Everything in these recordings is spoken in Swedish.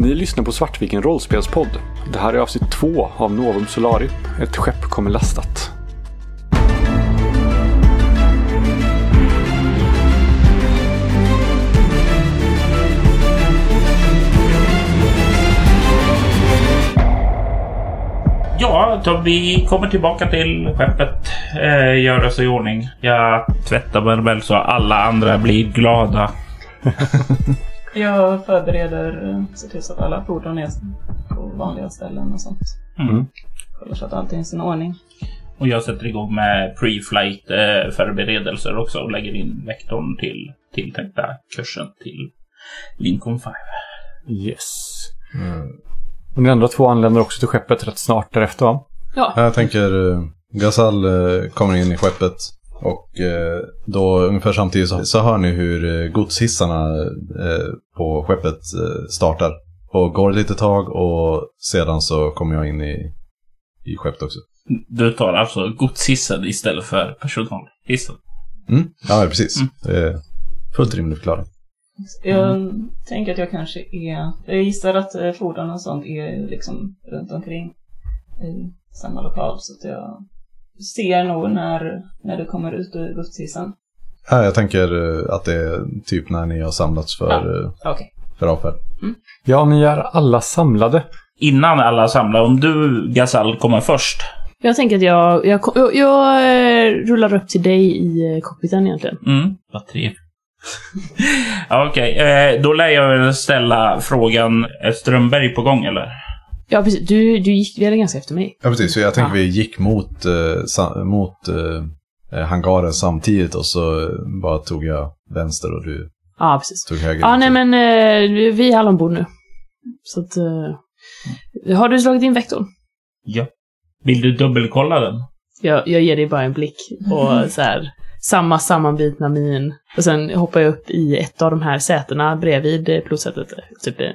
Ni lyssnar på Svartviken rollspelspodd. Det här är avsnitt två av Novum Solari. Ett skepp kommer lastat. Ja, då vi kommer tillbaka till skeppet. Eh, gör oss i ordning. Jag tvättar mig väl så alla andra blir glada. Jag förbereder, eh, ser till så att alla fordon är på vanliga ställen och sånt. Mm. Kollar så att allting är i sin ordning. Och jag sätter igång med pre-flight eh, förberedelser också och lägger in vektorn till tilltänkta kursen till Lincoln 5. Yes. Och ni andra två anländer också till skeppet rätt snart därefter va? Jag tänker eh, Gazal kommer in i skeppet och eh, då ungefär samtidigt så, så hör ni hur eh, godshissarna eh, på skeppet eh, startar. Och går ett litet tag och sedan så kommer jag in i, i skeppet också. Du tar alltså godshissen istället för personalhissen. Mm. Ja, precis. Det är fullt rimlig förklaring. Jag tänker att jag kanske är... Jag gissar att fordon och sånt är liksom runt omkring i samma lokal. Så att jag ser nog när, när du kommer ut ur godshissen. Ja, jag tänker eh, att det är typ när ni har samlats för, eh, Okej. för avfärd. Ja, ni är alla samlade. Innan alla samlar, om du Gazal kommer först. Jag tänker att jag, jag, jag, jag eh, rullar upp till dig i cockpiten egentligen. Mm, vad trevligt. Ja, Okej, eh, då lär jag väl ställa frågan, är Strömberg på gång eller? Ja, precis. Du, du gick väl ganska efter mig? Ja, precis. Så jag tänker Ja. vi gick mot, eh, sa, mot eh, eh, hangaren samtidigt och så eh, bara tog jag vänster och du Ja, precis. tog höger. Ja, nej men eh, vi är alla ombord nu. Så att... Eh, har du slagit in vektorn? Ja. Vill du dubbelkolla den? Jag, jag ger dig bara en blick och så här samma sammanbitna min. Och sen hoppar jag upp i ett av de här sätena bredvid eh, pilotsätet. Typ eh, ja,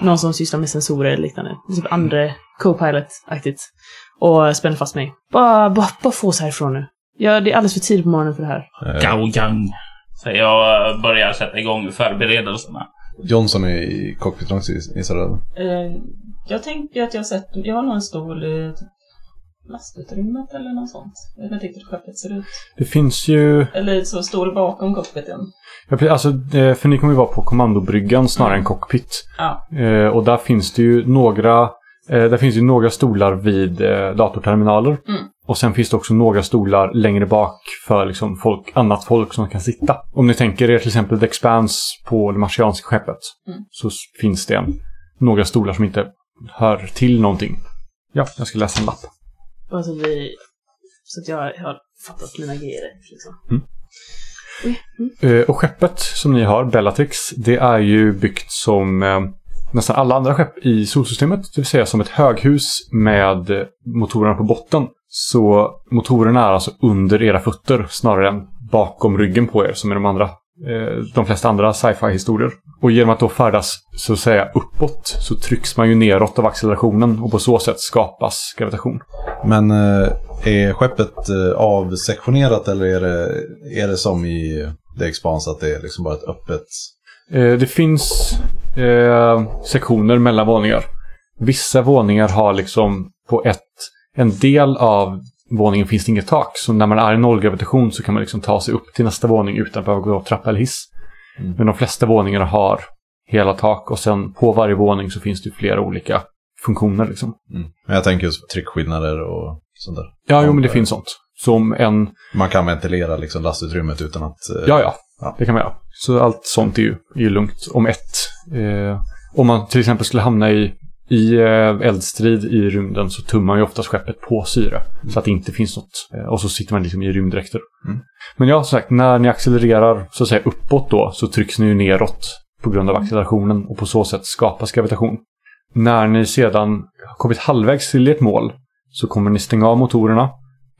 någon som sysslar med sensorer eller liknande. Typ andre co-pilot-aktigt. Och spänner fast mig. Bara, bara, bara få oss härifrån nu. Ja, det är alldeles för tidigt på morgonen för det här. Eh, Gao Yang. Så jag börjar sätta igång förberedelserna. Johnson är i cockpiten också gissar du? Eh, jag tänker att jag har sett... Jag har nog en stol i lastutrymmet eller något sånt. Jag vet inte riktigt hur skeppet ser ut. Det finns ju... Eller så stol bakom cockpiten. Ja, alltså, eh, för ni kommer ju vara på kommandobryggan snarare än cockpit. Ja. Eh, och där finns det ju några... Eh, där finns ju några stolar vid datorterminaler. Mm. Och sen finns det också några stolar längre bak för liksom folk, annat folk som kan sitta. Om ni tänker er till exempel The Expanse på det marsianska skeppet. Mm. Så finns det en, några stolar som inte hör till någonting. Ja, jag ska läsa en lapp. Bara så, vi, så att jag har fattat mina grejer. Liksom. Eh, och skeppet som ni har, Bellatrix, det är ju byggt som eh, nästan alla andra skepp i solsystemet. Det vill säga som ett höghus med eh, motorerna på botten. Så motorerna är alltså under era fötter snarare än bakom ryggen på er som i de andra de flesta andra sci-fi-historier. Och genom att då färdas så att säga uppåt så trycks man ju neråt av accelerationen och på så sätt skapas gravitation. Men eh, är skeppet eh, avsektionerat eller är det, är det som i The Expanse att det är liksom bara ett öppet... Eh, det finns eh, sektioner mellan våningar. Vissa våningar har liksom på ett, en del av våningen finns det inget tak. Så när man är i nollgravitation så kan man liksom ta sig upp till nästa våning utan att behöva gå trappa eller hiss. Mm. Men de flesta våningar har hela tak och sen på varje våning så finns det flera olika funktioner liksom. Mm. Jag tänker just på tryckskillnader och sånt där. Ja, jo men det finns sånt. Som en, Man kan ventilera liksom lastutrymmet utan att... eh, ja ja, Ja. det kan man göra. Så allt sånt är ju, är ju lugnt. Om ett, eh, om man till exempel skulle hamna i i eh, eldstrid i rymden så tummar ju oftast skeppet på syre. Så att det inte finns något. Eh, och så sitter man liksom i rymddräkter. Mm. Men ja, som sagt, när ni accelererar så att säga uppåt då så trycks ni ju neråt på grund av accelerationen och på så sätt skapas gravitation. När ni sedan har kommit halvvägs till ert mål så kommer ni stänga av motorerna.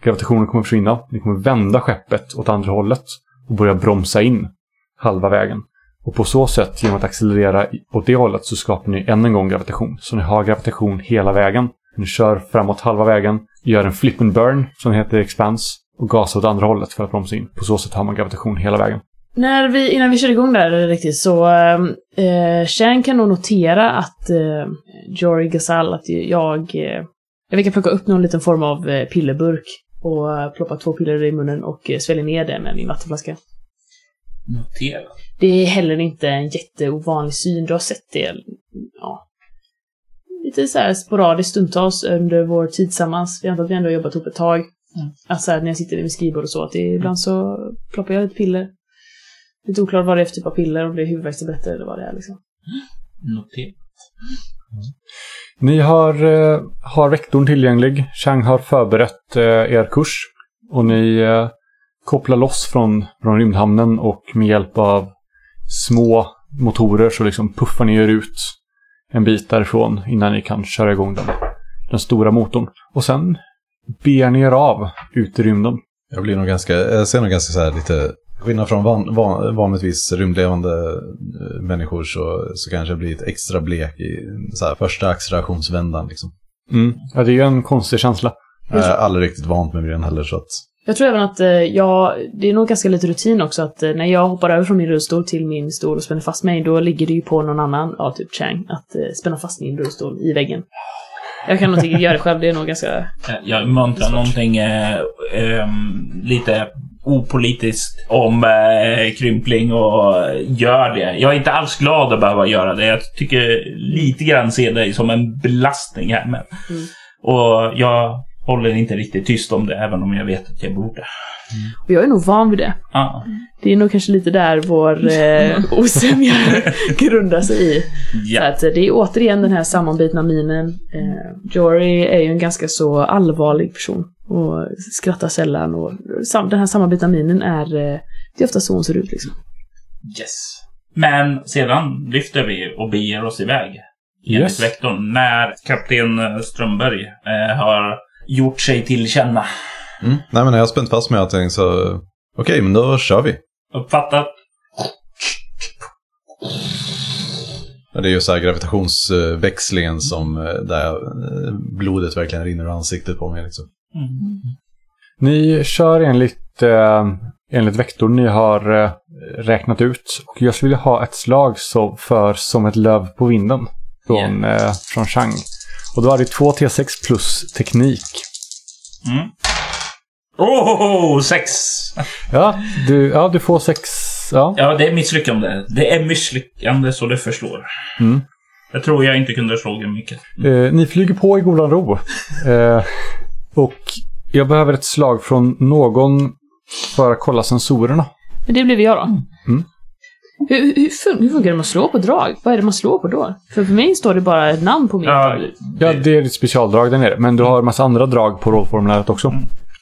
Gravitationen kommer försvinna. Ni kommer vända skeppet åt andra hållet och börja bromsa in halva vägen. Och på så sätt, genom att accelerera åt det hållet, så skapar ni än en gång gravitation. Så ni har gravitation hela vägen. Ni kör framåt halva vägen, gör en flip and burn, som heter expans, och gasar åt andra hållet för att bromsa in. På så sätt har man gravitation hela vägen. När vi, innan vi kör igång där riktigt så, eh, Shang kan nog notera att eh, Jory Gazal, att jag, eh, jag kan plocka upp någon liten form av eh, pillerburk och eh, ploppa två piller i munnen och eh, svälja ner det med min vattenflaska. Notera. Det är heller inte en jätteovanlig syn, du har sett det, ja, lite så här sporadiskt stundtals under vår tid tillsammans. Vi antar att vi ändå har jobbat ihop ett tag. Mm. Alltså när jag sitter vid skrivbord och så, att det, ibland så ploppar jag lite piller. Lite oklart vad det är för typ av piller, om det är huvudvärkstabletter eller vad det är liksom. Notera. Ni har, eh, har vektorn tillgänglig. Chang har förberett eh, er kurs. Och ni eh, kopplar loss från, från rymdhamnen och med hjälp av små motorer så liksom puffar ni er ut en bit därifrån innan ni kan köra igång den, den stora motorn. Och sen ber ni er av ut i rymden. Jag blir nog ganska, jag ser nog ganska så här lite, skillnad från van, van, vanligtvis rymdlevande eh, människor så, så kanske jag blir lite extra blek i så här, första accelerationsvändan liksom. Mm. Ja, det är ju en konstig känsla. Jag är aldrig riktigt vant med den heller så att Jag tror även att eh, jag, det är nog ganska lite rutin också att eh, när jag hoppar över från min rullstol till min stol och spänner fast mig, då ligger det ju på någon annan, ja typ Chang, att eh, spänna fast min rullstol i väggen. Jag kan nog inte göra det själv, det är nog ganska... Eh, Jag muntrar någonting eh, ehm, lite opolitiskt om eh, krympling och gör det. Jag är inte alls glad att behöva göra det. Jag tycker lite grann ser det som en belastning här. Men, Mm. Och jag håller inte riktigt tyst om det, även om jag vet att jag borde. Och jag är nog van vid det. Ah. Det är nog kanske lite där vår eh, osämja grundar sig i. Så Ja. att eh, det är återigen den här sammanbitna minen. Eh, Jory är ju en ganska så allvarlig person och skrattar sällan och sam- den här sammanbitna minen är, eh, det är ofta så hon ser ut liksom. Yes. Men sedan lyfter vi och beger oss iväg. Enligt Yes. vektorn. När kapten Strömberg eh, har gjort sig till känna. Mm. Nej men jag har spänt fast mig allting så... Okej, men då kör vi. Uppfattat? Det är ju så här gravitationsväxlingen som eh, där eh, blodet verkligen rinner ur ansiktet på mig. Liksom. Mm. Ni kör enligt, eh, enligt vektorn ni har eh, räknat ut. Och jag skulle vilja ha ett slag så för Som ett löv på vinden. Från, eh, från Chang. Och då är det två T6 plus teknik. Mm. Oh, sex! Ja, du, ja, du får sex. Ja. Ja, det är misslyckande. Det är misslyckande så det förslår. Mm. Jag tror jag inte kunde slå mycket. Eh, ni flyger på i godan ro. Eh, och jag behöver ett slag från någon för att kolla sensorerna. Men det blev jag då. Mm. Hur, hur, fun- hur funkar det med att slå på drag? Vad är det man slår på då? För för mig står det bara ett namn på min Ja. Ja, det är ditt specialdrag där nere. Men du har en massa andra drag på rollformuläret också.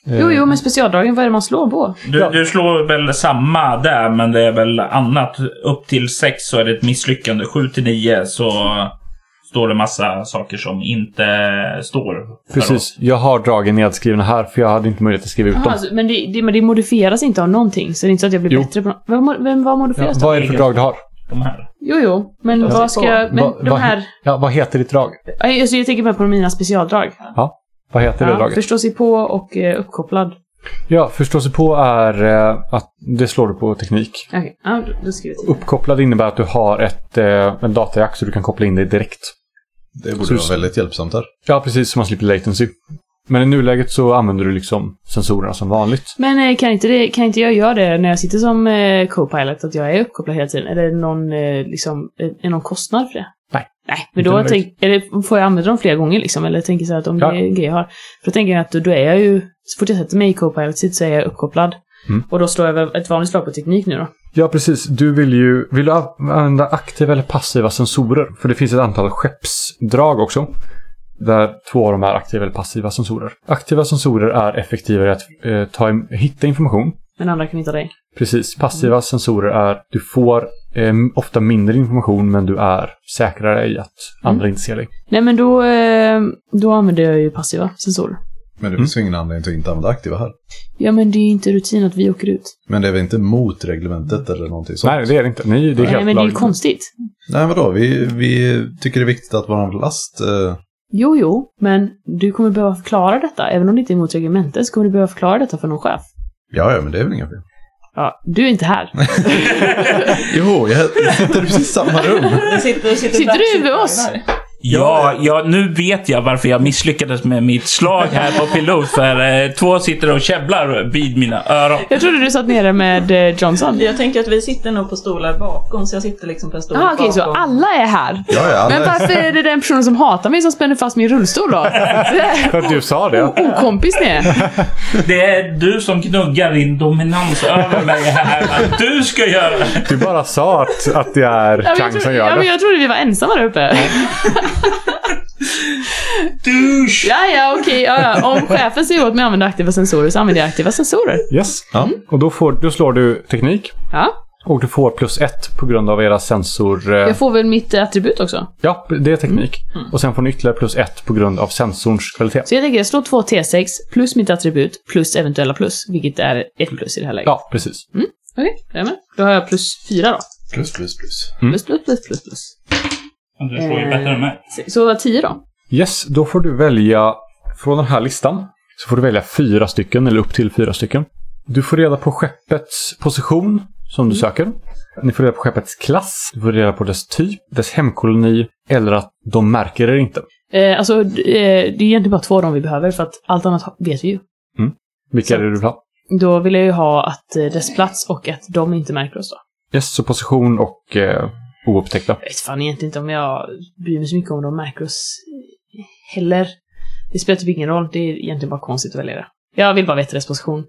Eh, Jo, jo, men specialdragen, vad är det man slår på? Du, Ja. du slår väl samma där, men det är väl annat. Upp till sex så är det ett misslyckande. Sju till nio så står det massa saker som inte står. Precis. oss. Jag har dragen nedskrivna här för jag hade inte möjlighet att skriva ut dem. alltså, men, det, det, men det modifieras inte av någonting, så det är inte så att jag blir Jo. bättre på något. Vem, vem, vad Ja, modifieras då? vad är det för drag du har? De här. Jo, jo, men Jag vad ska på. jag... Men Va- de här... Ja, vad heter ditt drag? Alltså, jag tänker bara på mina specialdrag. Vad heter det Ja, draget? förstå sig på och eh, uppkopplad. Ja, förståsigpå är eh, att det slår du på teknik. Okej, ja, då- då skriver jag till. Uppkopplad innebär att du har ett, eh, en datajack så du kan koppla in dig direkt. Det borde Så- vara väldigt hjälpsamt här. Ja, precis. Så man slipper latency. Men i nuläget så använder du liksom sensorerna som vanligt. Men eh, kan inte, det, kan inte jag göra det när jag sitter som eh, co-pilot, att jag är uppkopplad hela tiden? Är det någon, eh, liksom, är är det någon kostnad för det? Nej. Nej, men då tänk, eller får jag använda dem flera gånger liksom? Eller tänker så att om Ja. det är en grej jag har. För då tänker jag att då, då är jag ju, så fort jag sätter mig i co-pilot så är jag uppkopplad. Mm. Och då slår jag väl ett vanligt slag på teknik nu då. Ja, precis. Du vill ju... Vill du använda aktiva eller passiva sensorer? För det finns ett antal skeppsdrag också. Där två av dem är aktiva eller passiva sensorer. Aktiva sensorer är effektivare i att eh, ta, hitta information. Men andra kan ha dig. Precis. Passiva sensorer är... Du får eh, ofta mindre information men du är säkrare i att andra inte ser dig. Nej men då, eh, då använder jag ju passiva sensorer. Men det finns ju ingen anledning till att inte använda aktiva här. Ja men det är ju inte rutin att vi åker ut. Men det är väl inte mot reglementet eller någonting sånt? Nej, det är det inte. Ni, det är Nej helt men det är ju lagligt. konstigt. Nej, vadå? Vi, vi tycker det är viktigt att vår last... Eh, Jo, jo, men du kommer behöva förklara detta. Även om det inte är mot reglementet så kommer du behöva förklara detta för någon chef. ja, ja, men det är väl inga fel. Ja, du är inte här. Jo, jag sitter precis i samma rum. Sitter, sitter, Sitter du med oss? där. Ja, ja, nu vet jag varför jag misslyckades med mitt slag här på pilot. För eh, två sitter och käbblar vid mina öron. Jag trodde du satt nere med eh, Johnson. Jag tänker att vi sitter nog på stolar bakom, så jag sitter liksom på en stol Jaha, okej, så bakom. alla är här. Ja, ja, alla- Men varför är det den personen som hatar mig som spänner fast min rullstol då? För att du sa det. Okompis ni är. Det är du som gnuggar din dominans över mig här. Att du ska göra det. Du bara sa att, att det är Ja, men jag, Chang som trodde, gör ja, men det. jag trodde vi var ensamma där uppe. Douche! Ja, ja, okej. ja, ja. Om chefen säger åt mig att använda aktiva sensorer så använder jag aktiva sensorer. Yes. Ja. Och då, får, då slår du teknik. Ja. Och du får plus ett på grund av era sensor... eh, Jag får väl mitt eh, attribut också. Ja, det är teknik. Och sen får ni ytterligare plus ett på grund av sensorns kvalitet. Så jag tänker jag slår två T6 plus mitt attribut plus eventuella plus, vilket är ett plus i det här läget. Ja, precis. Okej, är jag med? Då har jag plus fyra då. Plus, plus, plus. Plus, plus, plus, plus, plus. Du slår ju bättre än mig. Så tio då. Yes, då får du välja från den här listan. Så får du välja fyra stycken eller upp till fyra stycken. Du får reda på skeppets position som du söker. Ni får reda på skeppets klass. Du får reda på dess typ, dess hemkoloni eller att de märker er inte. Eh, alltså, eh, det är egentligen bara två av dem vi behöver för att allt annat vet vi ju. Vilka Så- är det du vill ha? Då vill jag ju ha att eh, dess plats och att de inte märker oss då. Yes, så position och eh, oupptäckta. Jag vet fan egentligen inte om jag bryr mig så mycket om de märker oss heller. Det spelar typ ingen roll. Det är egentligen bara konstigt att välja det. Jag vill bara veta dess position.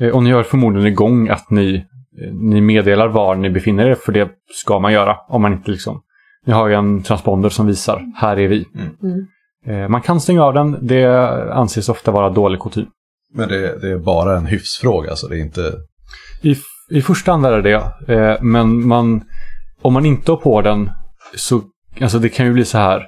Eh, Och ni har förmodligen igång att ni, eh, ni meddelar var ni befinner er, för det ska man göra om man inte liksom... Ni har ju en transponder som visar, här är vi. Mm. Eh, Man kan stänga av den, det anses ofta vara dålig kutym. Men det, det är bara en hyfsfråga, så det är inte... I, I första hand är det det, men man, om man inte har på den så alltså det kan ju bli så här.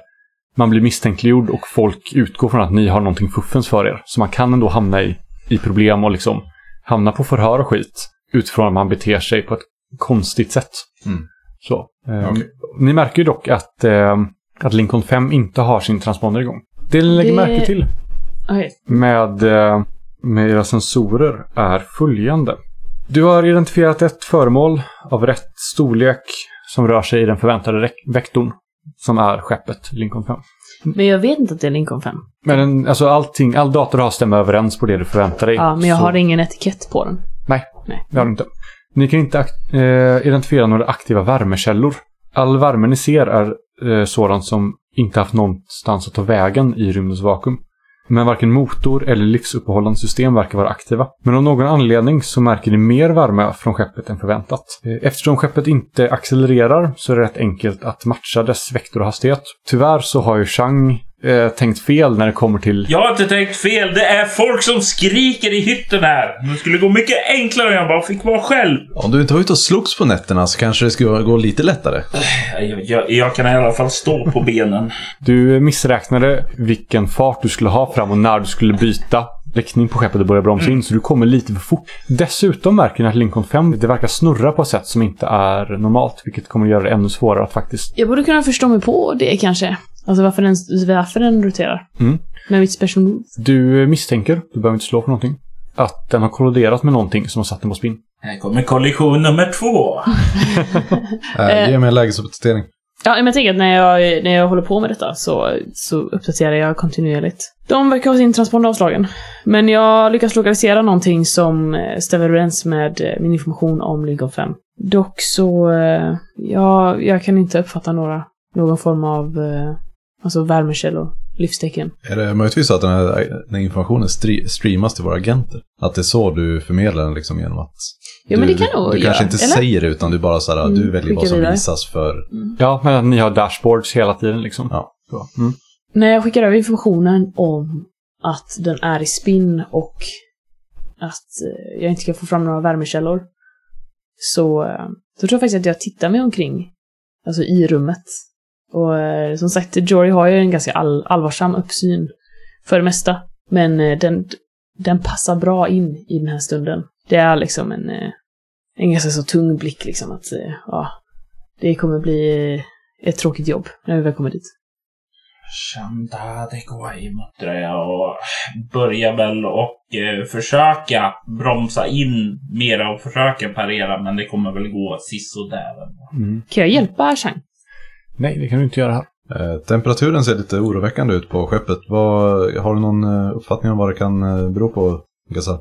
Man blir misstänkliggjord och folk utgår från att ni har någonting fuffens för er. Så man kan ändå hamna i, i problem och liksom hamna på förhör och skit utifrån att man beter sig på ett konstigt sätt. Mm. Så. Eh. Ni märker ju dock att, eh, att Lincoln 5 inte har sin transponder igång. Det ni lägger Det- märke till Okej. med, eh, med era sensorer är följande. Du har identifierat ett föremål av rätt storlek som rör sig i den förväntade vektorn som är skeppet Lincoln 5. Men jag vet inte att det är Lincoln 5. Men den, alltså allting, all data du har stämmer överens på det du förväntar dig. Ja, men jag Så- har ingen etikett på den. Nej, Nej. det har du inte. Ni kan inte eh, identifiera några aktiva värmekällor. All värme ni ser är eh, sådant som inte haft någonstans att ta vägen i rymdens vakuum. Men varken motor eller livsuppehållande system verkar vara aktiva. Men av någon anledning så märker ni mer värme från skeppet än förväntat. Eh, eftersom skeppet inte accelererar så är det rätt enkelt att matcha dess vektorhastighet. Tyvärr så har ju Chang eh, tänkt fel när det kommer till Jag har inte tänkt fel. Det är folk som skriker i hytten här. Det skulle gå mycket enklare om jag bara fick vara själv. Om du inte var ute och slogs på nätterna så kanske det skulle gå lite lättare. Jag, jag, jag kan i alla fall stå på benen. Du missräknade vilken fart du skulle ha fram och när du skulle byta riktning på skeppet och börja bromsa in, så du kommer lite för fort. Dessutom märker ni att Lincoln 5, det verkar snurra på ett sätt som inte är normalt, vilket kommer göra det ännu svårare att faktiskt... Jag borde kunna förstå mig på det kanske. Alltså varför den, varför den roterar. Mm. Med mitt special move. Du misstänker, du behöver inte slå för någonting, att den har kolliderat med någonting som har satt den på spinn. Här kommer kollision nummer två. Äh, ge mig en lägesuppdatering. Ja, men jag tänker att när jag, när jag håller på med detta så, så uppdaterar jag kontinuerligt. De verkar ha sin transponder avslagen. Men jag lyckas lokalisera någonting som eh, stämmer överens med eh, min information om Lincoln 5. Dock så, eh, ja, jag kan inte uppfatta några, någon form av, eh, alltså värmekällor, livstecken. Är det möjligtvis så att den här, den här informationen stre- streamas till våra agenter? Att det är så du förmedlar den liksom genom att... Men du, det kan nog Du kanske göra, inte eller? säger det utan du bara såhär, Mm, du väljer vad som vidare. visas för... Ja, men att ni har dashboards hela tiden liksom. Ja. Så. Mm. När jag skickar över informationen om att den är i spinn och att eh, jag inte kan få fram några värmekällor så, eh, så tror jag faktiskt att jag tittar mig omkring, alltså i rummet. Och eh, som sagt, Jory har ju en ganska all, allvarsam uppsyn för det mesta. Men eh, den, den passar bra in i den här stunden. Det är liksom en, eh, en ganska så tung blick liksom att, ja, det kommer bli ett tråkigt jobb när vi väl kommer dit. Shanta Dekwai muttrar jag och börjar väl och eh, försöka bromsa in mera och försöka parera men det kommer väl gå sisådär. Mm. Kan jag hjälpa Chang? Nej, det kan du inte göra här. Eh, temperaturen ser lite oroväckande ut på skeppet. Vad, har du någon eh, uppfattning om vad det kan eh, bero på, Gassa?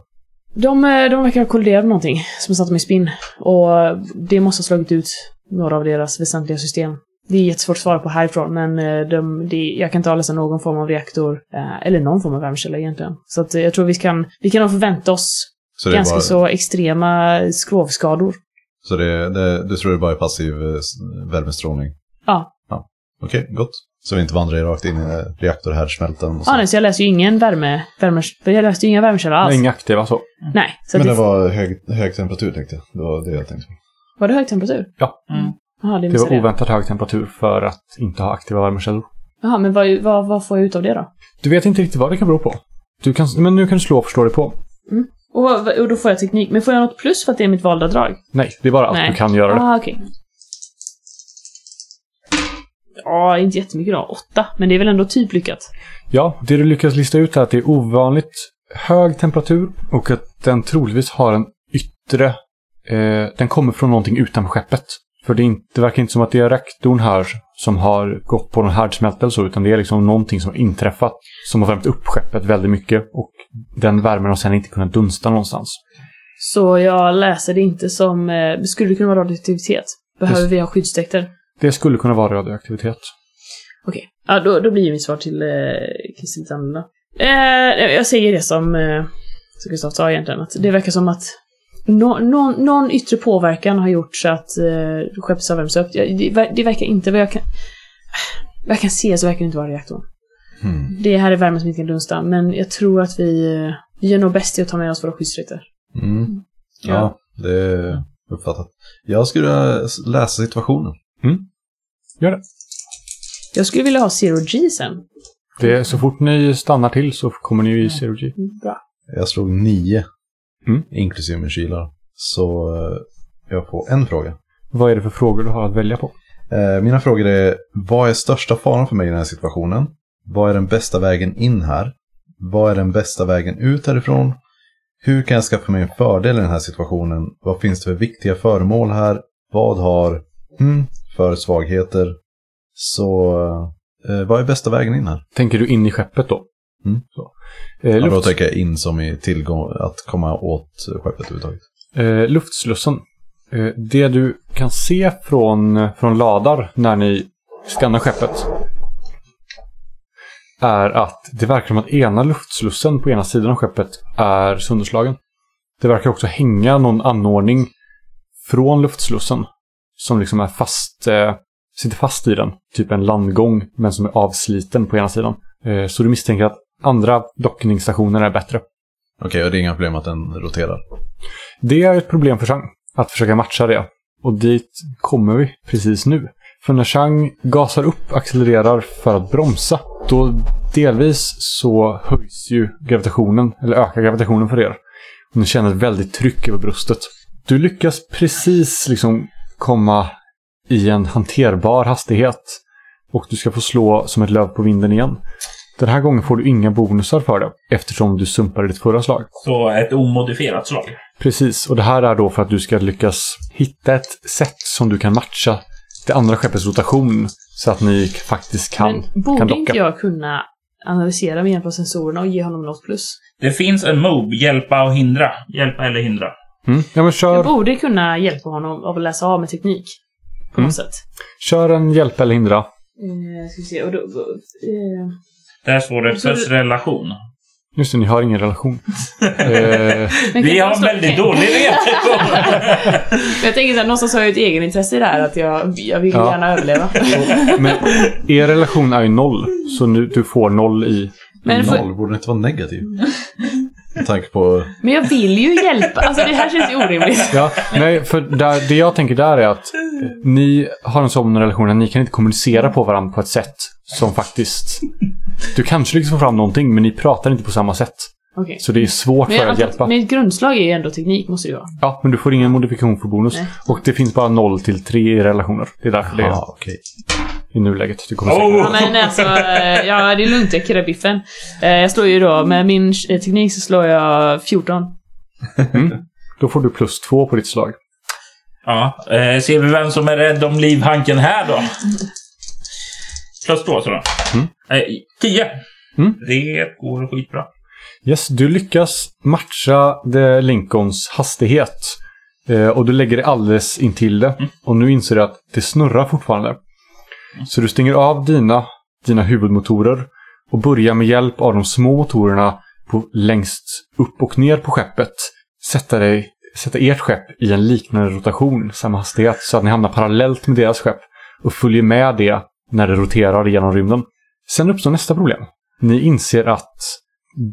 De, eh, de verkar ha kolliderat med någonting som satt dem i spinn. Och det måste ha slagit ut några av deras väsentliga system. Det är jättesvårt att svara på härifrån, men de, det, jag kan inte avläsa någon form av reaktor, eh, eller någon form av värmekälla egentligen. Så att jag tror vi kan, vi kan nog förvänta oss Så det är ganska bara, så extrema skrovskador. så det, det, du tror det bara är passiv värmestrålning? Ja. ja. Okej, gott. Så vi inte vandrar rakt in i reaktorhärdsmältan och så. Ja, nej, så jag läser ju ingen värme, värme jag läste ju inga värmekällor alls. Inga aktiva så. Nej, så Men det, det var hög, hög temperatur tänkte jag. Det var det jag tänkte. var det hög temperatur? Ja. Mm. Jaha, det Det var oväntat hög temperatur för att inte ha aktiva värmekällor. Jaha, men vad, vad, vad får jag ut av det då? Du vet inte riktigt vad det kan bero på. Du kan, men nu kan du slå och förstå dig på. Och, vad- och då får jag teknik. Men får jag något plus för att det är mitt valda drag? Nej, det är bara att Nej. du kan göra det. Ah, okej. Ja, inte jättemycket då. Åtta. Men det är väl ändå typ lyckat. Ja, det du lyckas lista ut är att det är ovanligt hög temperatur och att den troligtvis har en yttre... Eh, den kommer från någonting utanför skeppet. För det, är inte, det verkar inte som att det är reaktorn här som har gått på någon härdsmälta eller så, utan det är liksom någonting som har inträffat som har värmt upp skeppet väldigt mycket och den värmen har sedan inte kunnat dunsta någonstans. Så jag läser det inte som... Eh, skulle det kunna vara radioaktivitet? Behöver Just- vi ha skyddsdräkter? Det skulle kunna vara radioaktivitet. Okej. Ja, då, då blir ju mitt svar till eh, Christer lite annorlunda. Eh, jag säger det som, eh, som Gustav sa egentligen, att det verkar som att nå- någon, någon yttre påverkan har gjort så att eh, skeppet har värmts upp. Ja, Det, det verkar inte, vad jag kan... Vad jag kan se så verkar det inte vara reaktorn. Hmm. Det här är värmen som inte kan dunsta, men jag tror att vi, eh, vi gör nog bäst i att ta med oss våra skyddsdräkter. Mm. Ja, det är uppfattat. Jag skulle läsa situationen. Gör det. Jag skulle vilja ha Zero G sen. det är, så fort ni stannar till så kommer ni i Zero G. Mm, Bra. Jag slog nio, Mm. inklusive min kylar. Så eh, jag får en fråga. Vad är det för frågor du har att välja på? Eh, Mina frågor är, vad är största faran för mig i den här situationen? Vad är den bästa vägen in här? Vad är den bästa vägen ut härifrån? Hur kan jag skaffa mig en fördel i den här situationen? Vad finns det för viktiga föremål här? Vad har hmm, för svagheter? Så eh, vad är bästa vägen in här? Tänker du in i skeppet då? Mm. Så. Eh, Ja, då luft, tänker jag in som i tillgång, att komma åt skeppet överhuvudtaget. eh, luftslussen. Eh, det du kan se från, från ladar när ni skannar skeppet är att det verkar som att ena luftslussen på ena sidan av skeppet är sönderslagen. Det verkar också hänga någon anordning från luftslussen som liksom är fast, eh, sitter fast i den. Typ en landgång men som är avsliten på ena sidan. Eh, så du misstänker att andra dockningsstationer är bättre. Okej, och det är inga problem att den roterar. Det är ett problem för Chang, att försöka matcha det. Och dit kommer vi precis nu. För när Chang gasar upp, accelererar för att bromsa, då delvis så höjs ju gravitationen, eller ökar gravitationen för er. Och ni känner ett väldigt tryck över bröstet. Du lyckas precis liksom komma i en hanterbar hastighet. Och du ska få slå som ett löv på vinden igen. Den här gången får du inga bonusar för det, eftersom du sumpade ditt förra slag. Så ett omodifierat slag. Precis, och det här är då för att du ska lyckas hitta ett sätt som du kan matcha det andra skeppets rotation så att ni faktiskt kan, Men kan borde docka. inte jag kunna analysera med hjälp av sensorerna och ge honom något plus? Det finns en move, hjälpa och hindra. Hjälpa eller hindra. Mm. Ja, men kör, Jag borde kunna hjälpa honom av att läsa av med teknik. På Mm. något sätt. kör en hjälp eller hindra. Eh, ska vi se, och då... då eh, Där står det du- relation. Just det, ni har ingen relation. eh, Vi har stå- väldigt dålig relation. Jag tänker så här, någonstans har jag ett egenintresse i det här, att jag, jag vill Ja. gärna överleva. men er relation är ju noll, så nu, du får noll i... Men, för, Noll borde inte vara negativ. Med tanke på... men jag vill ju hjälpa. Alltså det här känns ju orimligt. Ja, nej, för där, det jag tänker där är att ni har en sån relation att ni kan inte kommunicera på varandra på ett sätt som faktiskt... Du kanske lyckas få fram någonting, men ni pratar inte på samma sätt. Okej. Så det är svårt Men, för att antar- hjälpa. men ett grundslag är ju ändå teknik, måste det ju vara. Ja, men du får ingen modifikation för bonus. Nej. Och det finns bara 0 till 3 i relationer. Det är därför det Ja, okej. i nuläget. Du kommer Oh! Ja, men alltså, eh, ja det är lugnt, jag kirrar biffen. Eh, Jag slår ju då, med min eh, teknik så slår jag 14. Då får du plus två på ditt slag. Ja, eh, ser vi vem som är rädd om livhanken här då? Plus två så då. Mm. Eh, tio. Mm. Det går skitbra. Yes, du lyckas matcha The Lincolns hastighet. Eh, och du lägger dig alldeles intill det. Och nu inser du att det snurrar fortfarande. Så du stänger av dina, dina huvudmotorer och börjar med hjälp av de små motorerna på längst upp och ner på skeppet sätta, dig, sätta ert skepp i en liknande rotation, samma hastighet, så att ni hamnar parallellt med deras skepp och följer med det när det roterar genom rymden. Sen uppstår nästa problem. Ni inser att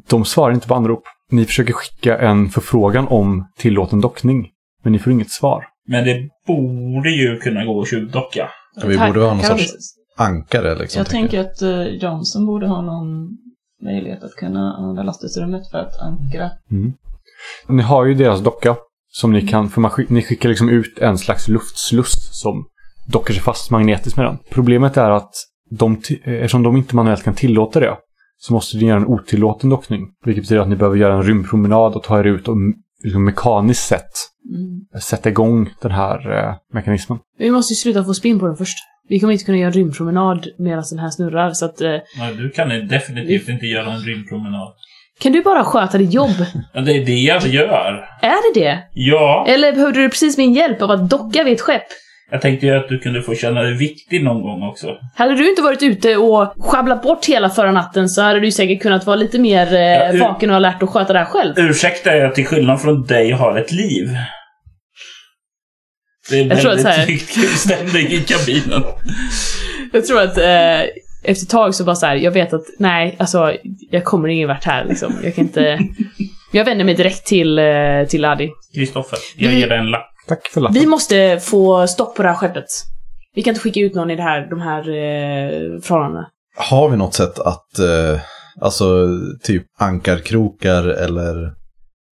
de svarar inte på anrop. Ni försöker skicka en förfrågan om tillåten dockning, men ni får inget svar. Men det borde ju kunna gå att tjuvdocka. Ja, vi borde ha någon sorts ankare liksom. Jag tänker att eh, Johnson borde ha någon möjlighet att kunna använda lastbilsrummet för att ankra. Ni har ju deras docka som ni kan, för man, skick- ni skickar liksom ut en slags luftsluss som dockar sig fast magnetiskt med den. Problemet är att de, eftersom de inte manuellt kan tillåta det så måste ni göra en otillåten dockning. Vilket betyder att ni behöver göra en rymdpromenad och ta er ut och liksom mekaniskt sett Mm. sätta igång den här eh, mekanismen. Vi måste ju sluta få spinn på den först. Vi kommer inte kunna göra en rymdpromenad medan den här snurrar, så att... Eh, Nej, du kan definitivt inte göra en rymdpromenad. kan du bara sköta ditt jobb? Ja, det är det jag gör. Är det det? Ja, Eller behövde du precis min hjälp av att docka vid ett skepp? Jag tänkte ju att du kunde få känna dig viktig någon gång också. Hade du inte varit ute och sjabblat bort hela förra natten så hade du säkert kunnat vara lite mer Ja, eh, ur- vaken och alert och sköta det här själv. Ursäkta, jag till skillnad från dig har ett liv. Det är Jag tror att väldigt trygg stämning i kabinen. Jag tror att eh, efter ett tag så bara så här, jag vet att nej, alltså jag kommer ingen vart här liksom. Jag kan inte... Jag vänder mig direkt till, eh, till Adi. Kristoffer, jag ger dig en lapp. Tack för lappen. Vi måste få stopp på det här skeppet. Vi kan inte skicka ut någon i det här, de här eh, förhållandena. Har vi något sätt att, eh, alltså typ ankarkrokar eller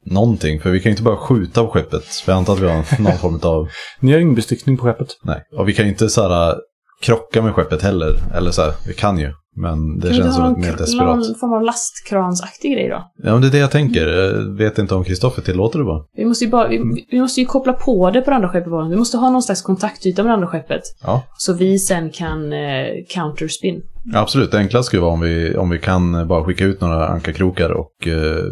någonting? För vi kan ju inte bara skjuta på skeppet. För jag antar att vi har någon form av, Ni har inbestickning på skeppet. nej. Och vi kan ju inte så här krocka med skeppet heller. Eller så här, vi kan ju. Men det Kan känns som ett mer desperat. någon form av lastkransaktig grej då? Ja, men det är det jag tänker. Jag vet inte om Kristoffer tillåter det bara. Vi måste ju bara, vi, vi måste ju koppla på det på det andra skeppet bara. Vi måste ha någon slags kontaktyta med det andra skeppet. Ja. Så vi sen kan eh, counterspin. Ja, absolut. Det enklaste skulle vara om vi, om vi kan bara skicka ut några ankarkrokar och eh,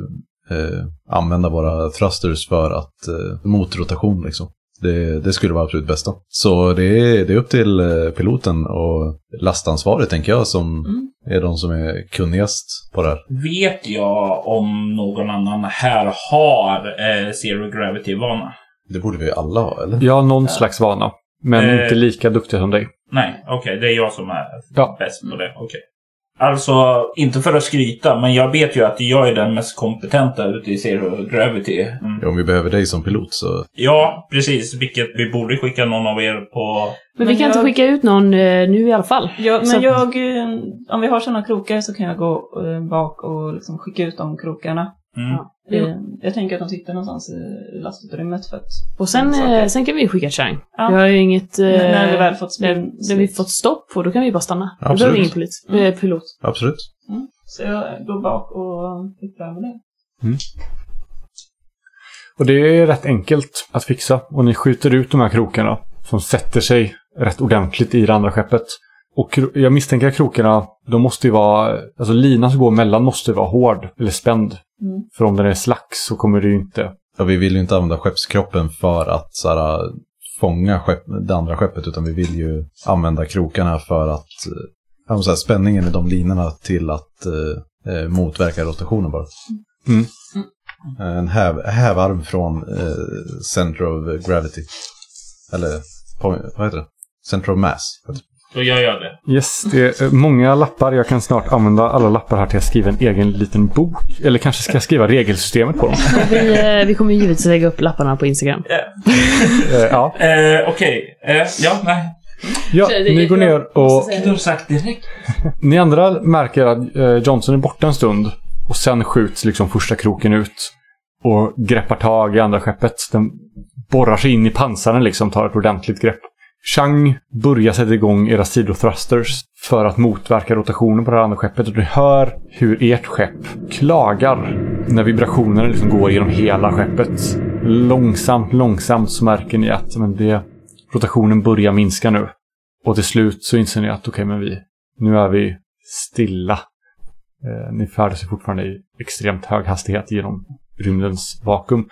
eh, använda våra thrusters för att eh, motrotation liksom. Det, det skulle vara absolut bästa. Så det är, det är upp till eh, piloten och lastansvarig tänker jag som Mm. är de som är kunnigast på det här. Vet jag om någon annan här har eh, Zero Gravity-vana? Det borde vi alla ha, eller? Jag har någon slags vana, men Eh. inte lika duktig som dig. Nej, okej. det är jag som är Ja. bäst på det. Okej. Alltså, inte för att skryta, men jag vet ju att jag är den mest kompetenta ute i Zero Gravity. Mm. Om vi behöver dig som pilot så... Ja, precis. Vilket vi borde skicka någon av er på... Men, Men vi kan jag- inte skicka ut någon eh, nu i alla fall. Ja, Så- men jag, eh, om vi har sådana krokar så kan jag gå eh, bak och liksom skicka ut de krokarna. Mm. Ja. Eh, Jag tänker att de sitter någonstans i lastutrymmet för att... Och sen, eh, sen kan vi skicka Chang. Ja. Vi har ju inget... Eh, När- vi väl fått när, när vi fått stopp på, då kan vi bara stanna. Då Absolut. behöver vi ingen polit, Mm. eh, pilot. Absolut. Mm. Så jag går bak och uppvärmer det. Och det är rätt enkelt att fixa. Och ni skjuter ut de här krokarna som sätter sig rätt ordentligt i det andra skeppet. Och jag misstänker att krokarna, de måste ju vara, alltså linan som går mellan måste vara hård eller spänd. Mm. För om den är slack så kommer det ju inte... Ja, vi vill ju inte använda skeppskroppen för att så här, fånga skepp, det andra skeppet, utan vi vill ju använda krokarna för att ja, så här, spänningen i de linorna till att eh, motverka rotationen bara. Mm. En häv, hävarm från eh, Center of Gravity. Eller vad heter det? Center of Mass. Jag gör det. Yes, det är många lappar. Jag kan snart använda alla lappar här till att skriva en egen liten bok. Eller kanske ska jag skriva regelsystemet på dem. Vi, eh, vi kommer givetvis lägga upp lapparna på Instagram. Eh, ja. Eh, Okej. Eh, ja, nej. ja, Det- ni går ner och har sagt direkt. Ni andra märker att eh, Johnson är borta en stund och sen skjuts liksom första kroken ut och greppar tag i andra skeppet. Den borrar sig in i pansaren liksom, tar ett ordentligt grepp. Chang börjar sätta igång era sidothrusters för att motverka rotationen på det här andra skeppet. Och du hör hur ert skepp klagar när vibrationerna liksom går genom hela skeppet. Långsamt, långsamt så märker ni att men det, rotationen börjar minska nu. Och till slut så inser ni att okej, men vi, nu är vi stilla. Eh, ni färdas fortfarande i extremt hög hastighet genom rymdens vakuum.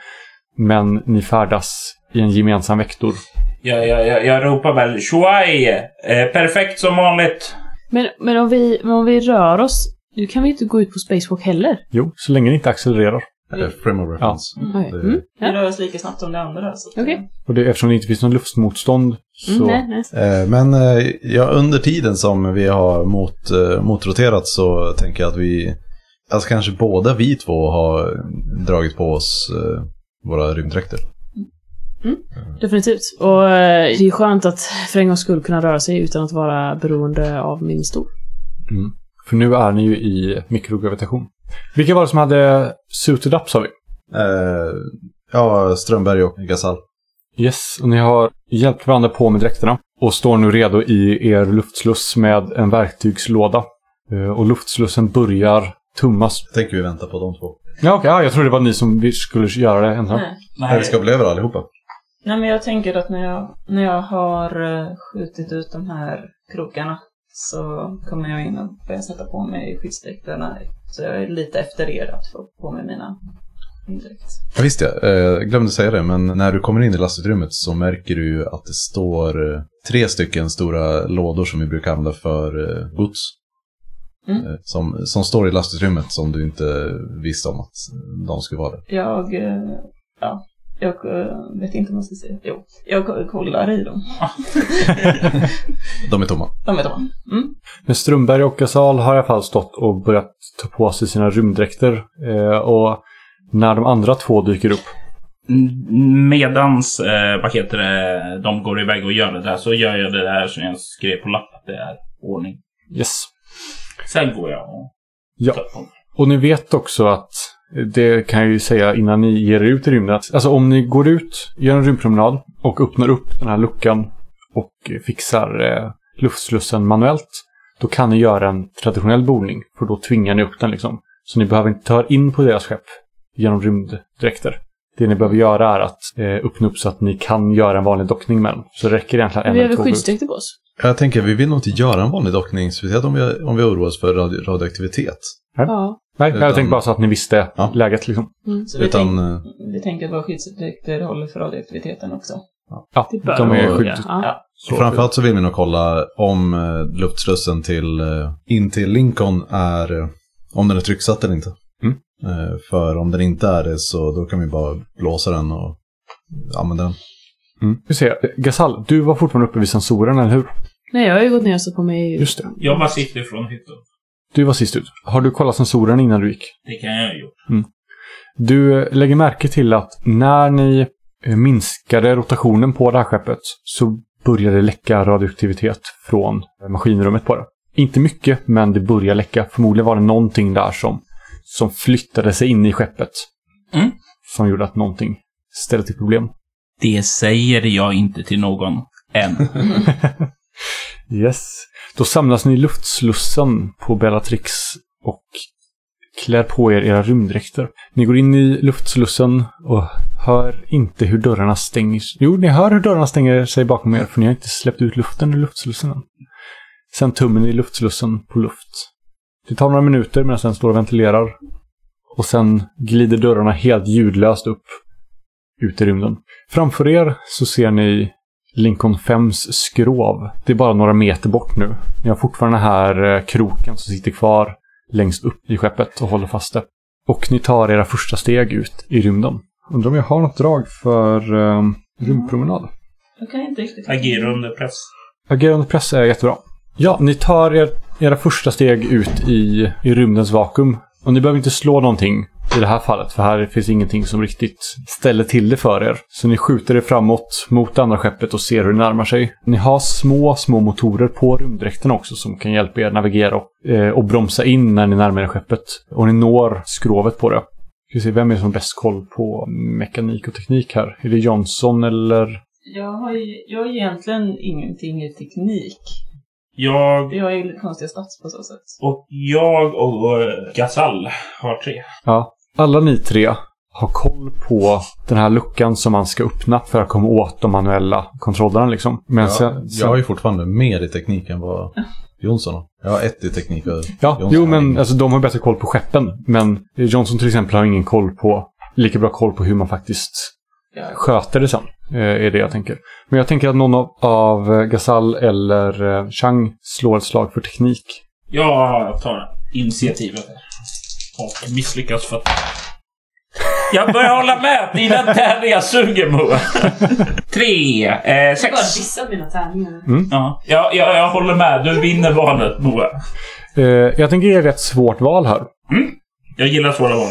Men ni färdas i en gemensam vektor. Jag, jag, jag, jag ropar väl Shuai! Eh, perfekt som vanligt. Men, men om, vi, men om vi rör oss, nu kan vi inte gå ut på spacewalk heller. Jo, så länge ni inte accelererar. Eh, Frame of reference. Okej. Det- Mm. Vi Ja. rör oss lika snabbt som det andra. så att, Okej. Och det, eftersom det inte finns någon luftmotstånd så... Mm, nej, nej. Eh, Men eh, ja, under tiden som vi har mot, eh, motroterat så tänker jag att vi, alltså kanske båda vi två har dragit på oss eh, våra rymddräkter. Definitivt. Och eh, det är skönt att för en gångs skull kunna röra sig utan att vara beroende av min stol. Mm. För nu är ni ju i mikrogravitation. Vilka var det som hade suited up sa vi? Eh, ja, Strömberg och Gasall. Yes, och ni har hjälpt varandra på med dräkterna. Och står nu redo i er luftsluss med en verktygslåda. Eh, Och luftslussen börjar tummas. Tänker vi vänta på de två. Ja, okej. Ja, jag trodde det var ni som skulle göra det ensam. Nej. Nej. Vi ska bli över allihopa. Nej, men jag tänker att när jag, när jag har eh, skjutit ut de här krokarna så kommer jag in och börjar sätta på mig skyddsdräkterna. Så jag är lite efter er att få på mig mina indräkt. Ja, visst ja, eh, jag glömde säga det, men när du kommer in i lastutrymmet så märker du att det står eh, tre stycken stora lådor som vi brukar använda för gods. Mm. Som, som står i lastutrymmet som du inte visste om att de skulle vara där. Jag, ja, jag eh, vet inte om jag ska säga. Jo, jag ko- kollar i dem. De är tomma. De är tomma. Mm. Men Strömberg och Gasal har i alla fall stått och börjat ta på sig sina rymddräkter. Eh, och när de andra två dyker upp. Medans, eh, vad heter det, de går iväg och gör det där så gör jag det där som jag skrev på lapp att det är ordning. Yes. Sen går jag och Ja. Och ni vet också att, det kan jag ju säga innan ni ger er ut i rymden, alltså om ni går ut, gör en rymdpromenad och öppnar upp den här luckan och fixar eh, luftslussen manuellt, då kan ni göra en traditionell bordning, för då tvingar ni upp den liksom. Så ni behöver inte ta in på deras skepp genom rymddräkter. Det ni behöver göra är att eh, öppna upp så att ni kan göra en vanlig dockning med den. Så det räcker egentligen en Vi eller väl två ut. skyddsdräkter på oss? Jag tänker, vi vill nog inte göra en vanlig dockning, speciellt om vi, om vi oroar oss för radio, radioaktivitet. Ja. Nej, jag Utan- tänkte bara så att ni visste Ja. läget liksom. Så vi, Utan, tänk, eh, vi tänker att våra skyddsdräkter håller för radioaktiviteten också. Ja, de är vara- skydd... Ja. Så- framförallt så vill vi nog kolla om eh, luftslussen till, eh, in till Lincoln är, om den är trycksatt eller inte. Mm. För om den inte är det så då kan vi bara blåsa den och använda den. Mm. Vi ser. Gasal, du var fortfarande uppe vid sensorerna, eller hur? Nej, jag har ju gått ner och satt på mig... Just det. Jag var sist ifrån hytten. Du var sist ut. Har du kollat sensorerna innan du gick? Det kan jag ha gjort. Du eh, lägger märke till att när ni eh, minskade rotationen på det här skeppet så började det läcka radioaktivitet från eh, maskinrummet på det. Inte mycket, men det börjar läcka. Förmodligen var det någonting där som, som flyttade sig in i skeppet. Mm. Som gjorde att någonting ställde till problem. Det säger jag inte till någon än. Yes. Då samlas ni i luftslussen på Bellatrix och klär på er era rymddräkter. Ni går in i luftslussen och hör inte hur dörrarna stängs. Jo, ni hör hur dörrarna stänger sig bakom er för ni har inte släppt ut luften ur luftslussen än. Sen tummen i luftslussen på luft. Det tar några minuter medan den står och ventilerar. Och sen glider dörrarna helt ljudlöst upp ut i rymden. Framför er så ser ni Lincoln 5s skrov. Det är bara några meter bort nu. Ni har fortfarande den här eh, kroken som sitter kvar längst upp i skeppet och håller fast det. Och ni tar era första steg ut i rymden. Undrar om jag har något drag för um, rymdpromenad? Jag kan inte riktigt... Agera under press. Agerande press är jättebra. Ja, ni tar er, era första steg ut i, i rymdens vakuum. Och ni behöver inte slå någonting i det här fallet, för här finns ingenting som riktigt ställer till det för er. Så ni skjuter er framåt mot det andra skeppet och ser hur det närmar sig. Ni har små, små motorer på rymddräkten också som kan hjälpa er navigera och, eh, och bromsa in när ni närmar er skeppet. Och ni når skrovet på det. Ska vi se, vem är det som har bäst koll på mekanik och teknik här? Är det Johnson eller Jag har ju jag har egentligen ingenting i teknik. Jag Jag är ju lite konstiga stats på så sätt. och jag och Gasall har tre. Ja. Alla ni tre har koll på den här luckan som man ska öppna för att komma åt de manuella kontrollerna liksom. Men Jag, sen, jag sen, har ju fortfarande mer i teknik än vad Jonsson har. Jag har ett i teknik och Ja, Jonsson jo men alltså, de har bättre koll på skeppen. Men Johnson till exempel har ingen koll på, lika bra koll på hur man faktiskt Ja. sköter det sen. eh, Är det jag tänker. Men jag tänker att någon av, av eh, Gasall eller eh, Chang slår ett slag för teknik. Jag tar initiativet. Och misslyckas för att... Jag börjar hålla med! Dina tärningar suger Moa. Tre, eh, Jag bara sex. dissar mina tärningar. Ja, jag, jag, jag håller med. Du vinner valet Moa. Eh, jag tänker ge ett rätt svårt val här. Jag gillar svåra val.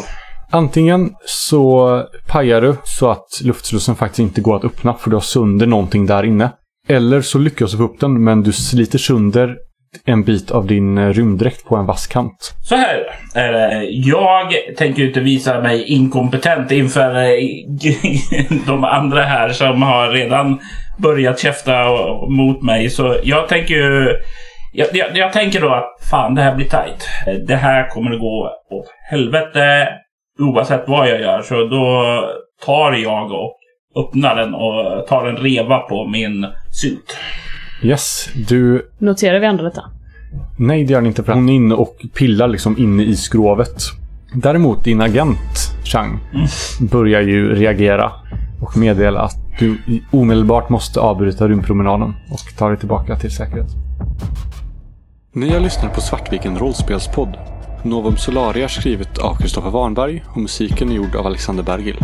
Antingen så pajar du så att luftslussen faktiskt inte går att öppna för du har sönder någonting där inne. Eller så lyckas du få upp den men du sliter sönder en bit av din eh, rymddräkt på en vass kant. Så här är det. Eh, jag tänker inte visa mig inkompetent inför eh, de andra här som har redan börjat käfta mot mig. Så jag tänker ju... Jag, jag, jag tänker då att fan, det här blir tight. Det här kommer att gå åt helvete oavsett vad jag gör. Så då tar jag och öppnar den och tar en reva på min synt. Yes, du... Noterar vi andra detta? Nej, det gör den inte. För hon är inne och pillar liksom inne i skrovet. Däremot din agent, Chang, börjar ju reagera och meddela att du omedelbart måste avbryta rymdpromenaden och ta dig tillbaka till säkerhet. Ni har lyssnat på Svartviken rollspelspodd. Novum Solaria skrivet av Kristoffer Warnberg och musiken är gjord av Alexander Bergil.